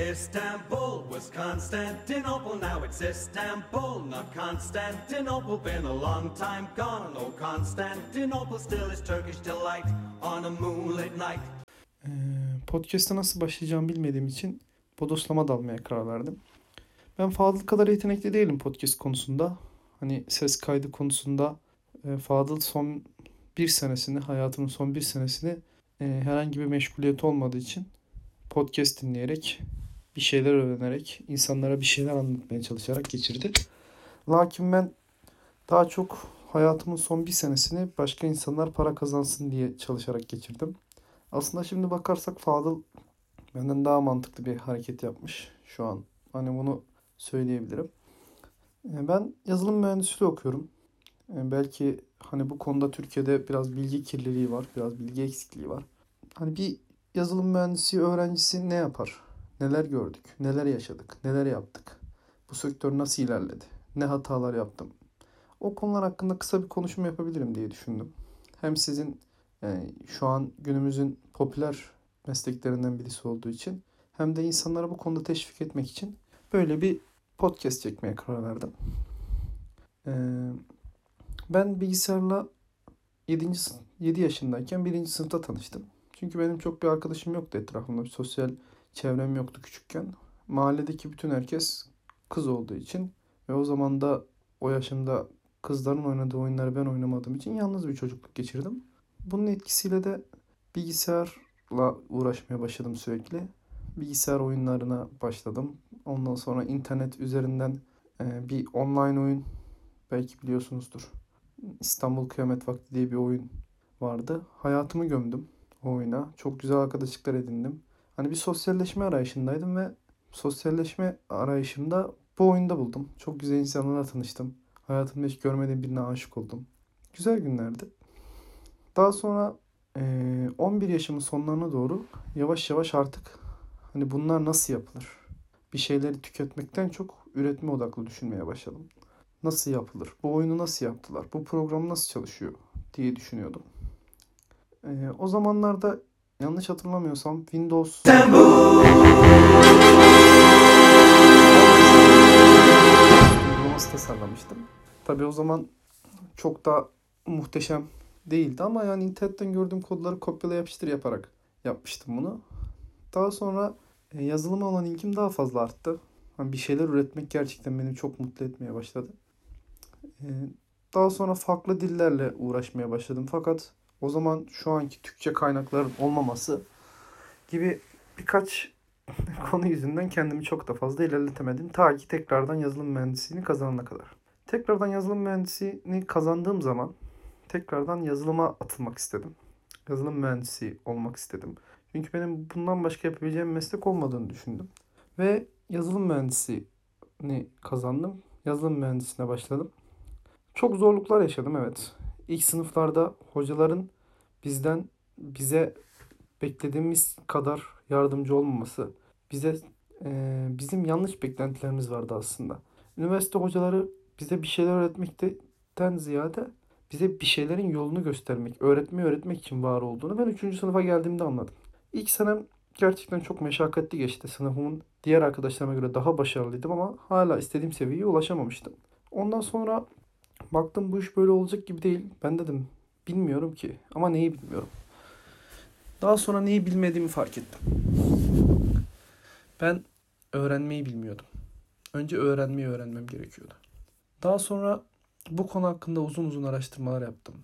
Istanbul was Constantinople, now it's Istanbul, not Constantinople. Been a long time gone, oh Constantinople still is Turkish delight on a moonlit night. Ee, podcast'a nasıl başlayacağımı bilmediğim için bodoslama dalmaya karar verdim. Ben Fadıl kadar yetenekli değilim podcast konusunda. Hani ses kaydı konusunda e, Fadıl son bir senesini, hayatımın son bir senesini e, herhangi bir meşguliyet olmadığı için podcast dinleyerek, bir şeyler öğrenerek, insanlara bir şeyler anlatmaya çalışarak geçirdi. Lakin ben daha çok hayatımın son bir senesini başka insanlar para kazansın diye çalışarak geçirdim. Aslında şimdi bakarsak Fadıl benden daha mantıklı bir hareket yapmış şu an. Hani bunu söyleyebilirim. E, ben yazılım mühendisliği okuyorum. E, belki hani bu konuda Türkiye'de biraz bilgi kirliliği var, biraz bilgi eksikliği var. Hani bir yazılım mühendisi öğrencisi ne yapar? Neler gördük? Neler yaşadık? Neler yaptık? Bu sektör nasıl ilerledi? Ne hatalar yaptım? O konular hakkında kısa bir konuşma yapabilirim diye düşündüm. Hem sizin yani şu an günümüzün popüler mesleklerinden birisi olduğu için hem de insanlara bu konuda teşvik etmek için böyle bir podcast çekmeye karar verdim. Ee, ben bilgisayarla 7. 7 yaşındayken 1. sınıfta tanıştım. Çünkü benim çok bir arkadaşım yoktu etrafımda. Bir sosyal çevrem yoktu küçükken. Mahalledeki bütün herkes kız olduğu için ve o zaman da o yaşımda kızların oynadığı oyunları ben oynamadığım için yalnız bir çocukluk geçirdim. Bunun etkisiyle de bilgisayarla uğraşmaya başladım sürekli. Bilgisayar oyunlarına başladım. Ondan sonra internet üzerinden e, bir online oyun belki biliyorsunuzdur. İstanbul Kıyamet Vakti diye bir oyun vardı. Hayatımı gömdüm o oyuna. Çok güzel arkadaşlıklar edindim. Hani bir sosyalleşme arayışındaydım ve sosyalleşme arayışımda bu oyunda buldum. Çok güzel insanlarla tanıştım. Hayatımda hiç görmediğim birine aşık oldum. Güzel günlerdi. Daha sonra 11 yaşımın sonlarına doğru yavaş yavaş artık hani bunlar nasıl yapılır? Bir şeyleri tüketmekten çok üretme odaklı düşünmeye başladım. Nasıl yapılır? Bu oyunu nasıl yaptılar? Bu program nasıl çalışıyor diye düşünüyordum. o zamanlarda yanlış hatırlamıyorsam Windows uygulaması tasarlamıştım. Tabii o zaman çok da muhteşem değildi ama yani internetten gördüğüm kodları kopyala yapıştır yaparak yapmıştım bunu. Daha sonra e, yazılıma olan ilgim daha fazla arttı. Yani bir şeyler üretmek gerçekten beni çok mutlu etmeye başladı. E, daha sonra farklı dillerle uğraşmaya başladım. Fakat o zaman şu anki Türkçe kaynakların olmaması gibi birkaç konu yüzünden kendimi çok da fazla ilerletemedim. Ta ki tekrardan yazılım mühendisliğini kazanana kadar. Tekrardan yazılım mühendisliğini kazandığım zaman tekrardan yazılıma atılmak istedim. Yazılım mühendisi olmak istedim. Çünkü benim bundan başka yapabileceğim meslek olmadığını düşündüm. Ve yazılım mühendisliğini kazandım. Yazılım mühendisliğine başladım. Çok zorluklar yaşadım evet. İlk sınıflarda hocaların bizden bize beklediğimiz kadar yardımcı olmaması, bize e, bizim yanlış beklentilerimiz vardı aslında. Üniversite hocaları bize bir şeyler öğretmekten ziyade bize bir şeylerin yolunu göstermek, öğretmeyi öğretmek için var olduğunu ben 3. sınıfa geldiğimde anladım. İlk senem gerçekten çok meşakkatli geçti. Sınıfımın diğer arkadaşlarıma göre daha başarılıydım ama hala istediğim seviyeye ulaşamamıştım. Ondan sonra baktım bu iş böyle olacak gibi değil. Ben dedim bilmiyorum ki ama neyi bilmiyorum. Daha sonra neyi bilmediğimi fark ettim. Ben öğrenmeyi bilmiyordum. Önce öğrenmeyi öğrenmem gerekiyordu. Daha sonra bu konu hakkında uzun uzun araştırmalar yaptım.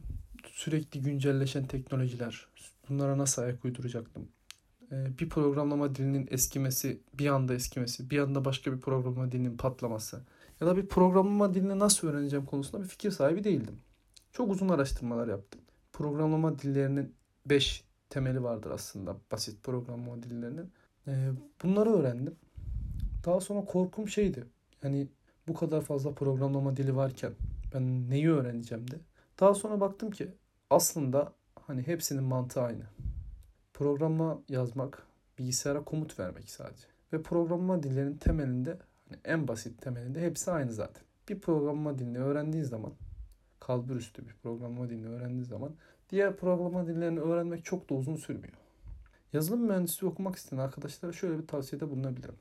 Sürekli güncelleşen teknolojiler, bunlara nasıl ayak uyduracaktım? Ee, bir programlama dilinin eskimesi, bir anda eskimesi, bir anda başka bir programlama dilinin patlaması ya da bir programlama dilini nasıl öğreneceğim konusunda bir fikir sahibi değildim. Çok uzun araştırmalar yaptım. Programlama dillerinin 5 temeli vardır aslında basit programlama dillerinin. Ee, bunları öğrendim. Daha sonra korkum şeydi. Yani bu kadar fazla programlama dili varken ben neyi öğreneceğim de. Daha sonra baktım ki aslında hani hepsinin mantığı aynı. Programa yazmak, bilgisayara komut vermek sadece. Ve programlama dillerinin temelinde hani en basit temelinde hepsi aynı zaten. Bir programlama dilini öğrendiğin zaman kalbur üstü bir programlama dilini öğrendiğin zaman diğer programlama dillerini öğrenmek çok da uzun sürmüyor. Yazılım mühendisliği okumak isteyen arkadaşlara şöyle bir tavsiyede bulunabilirim.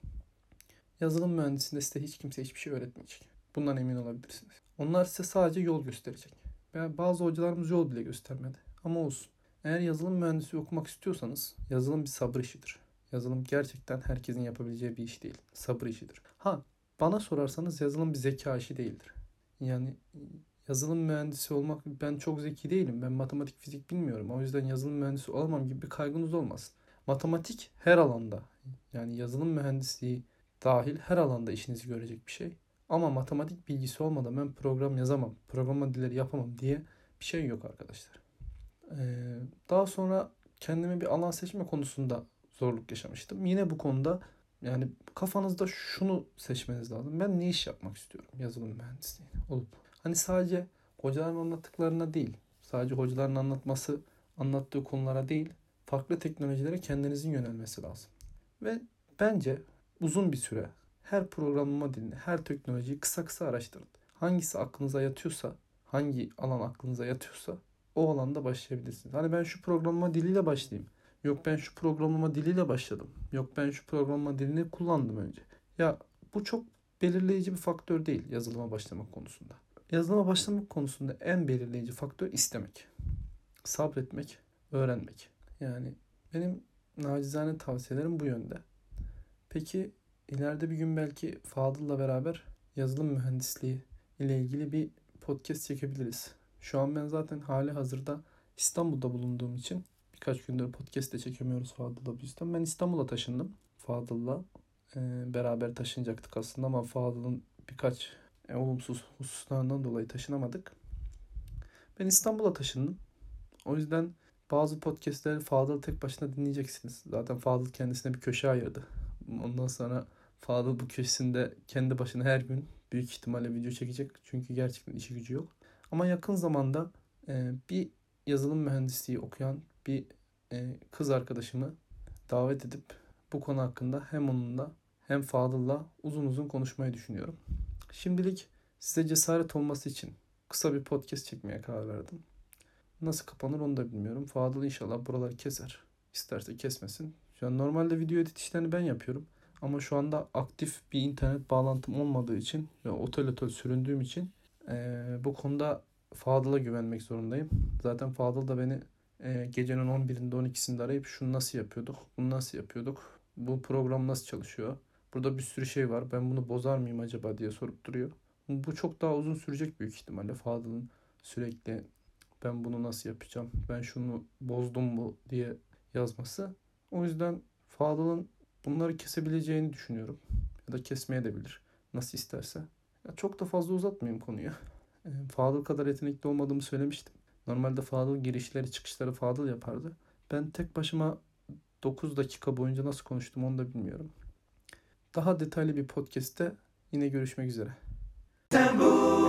Yazılım mühendisliğinde size hiç kimse hiçbir şey öğretmeyecek. Bundan emin olabilirsiniz. Onlar size sadece yol gösterecek. Yani bazı hocalarımız yol bile göstermedi. Ama olsun. Eğer yazılım mühendisliği okumak istiyorsanız yazılım bir sabır işidir. Yazılım gerçekten herkesin yapabileceği bir iş değil. Sabır işidir. Ha bana sorarsanız yazılım bir zeka işi değildir. Yani yazılım mühendisi olmak ben çok zeki değilim. Ben matematik fizik bilmiyorum. O yüzden yazılım mühendisi olamam gibi bir kaygınız olmasın. Matematik her alanda yani yazılım mühendisliği dahil her alanda işinizi görecek bir şey. Ama matematik bilgisi olmadan ben program yazamam, programa dilleri yapamam diye bir şey yok arkadaşlar. Ee, daha sonra kendime bir alan seçme konusunda zorluk yaşamıştım. Yine bu konuda yani kafanızda şunu seçmeniz lazım. Ben ne iş yapmak istiyorum yazılım mühendisliği olup. Hani sadece hocaların anlattıklarına değil, sadece hocaların anlatması, anlattığı konulara değil, farklı teknolojilere kendinizin yönelmesi lazım. Ve bence uzun bir süre her programlama dilini, her teknolojiyi kısa kısa araştırın. Hangisi aklınıza yatıyorsa, hangi alan aklınıza yatıyorsa o alanda başlayabilirsiniz. Hani ben şu programlama diliyle başlayayım. Yok ben şu programlama diliyle başladım. Yok ben şu programlama dilini kullandım önce. Ya bu çok belirleyici bir faktör değil yazılıma başlamak konusunda. Yazılıma başlamak konusunda en belirleyici faktör istemek. Sabretmek, öğrenmek. Yani benim nacizane tavsiyelerim bu yönde. Peki ileride bir gün belki Fadıl'la beraber yazılım mühendisliği ile ilgili bir podcast çekebiliriz. Şu an ben zaten hali hazırda İstanbul'da bulunduğum için birkaç gündür podcast de çekemiyoruz Fadıl'la bu yüzden. Ben İstanbul'a taşındım. Fadıl'la e, beraber taşınacaktık aslında ama Fadıl'ın birkaç e, olumsuz hususlarından dolayı taşınamadık. Ben İstanbul'a taşındım. O yüzden bazı podcastleri Fadıl tek başına dinleyeceksiniz. Zaten Fadıl kendisine bir köşe ayırdı. Ondan sonra Fadıl bu köşesinde kendi başına her gün büyük ihtimalle video çekecek. Çünkü gerçekten işi gücü yok. Ama yakın zamanda e, bir yazılım mühendisliği okuyan bir e, kız arkadaşımı davet edip bu konu hakkında hem onunla hem Fadıl'la uzun uzun konuşmayı düşünüyorum. Şimdilik size cesaret olması için kısa bir podcast çekmeye karar verdim. Nasıl kapanır onu da bilmiyorum. Fadıl inşallah buraları keser. İsterse kesmesin. Şu an normalde video edit işlerini ben yapıyorum. Ama şu anda aktif bir internet bağlantım olmadığı için ve otel otel süründüğüm için e, bu konuda Fadıl'a güvenmek zorundayım. Zaten Fadıl da beni e, gecenin 11'inde 12'sinde arayıp şunu nasıl yapıyorduk, bunu nasıl yapıyorduk, bu program nasıl çalışıyor, burada bir sürü şey var ben bunu bozar mıyım acaba diye sorup duruyor. Bu çok daha uzun sürecek büyük ihtimalle Fadıl'ın sürekli ben bunu nasıl yapacağım, ben şunu bozdum mu diye yazması. O yüzden Fadıl'ın bunları kesebileceğini düşünüyorum. Ya da kesmeye de bilir. Nasıl isterse. Ya çok da fazla uzatmayayım konuyu. E, Fadıl kadar yetenekli olmadığımı söylemiştim. Normalde Fadıl girişleri çıkışları Fadıl yapardı. Ben tek başıma 9 dakika boyunca nasıl konuştum onu da bilmiyorum. Daha detaylı bir podcast'te yine görüşmek üzere. Tambour.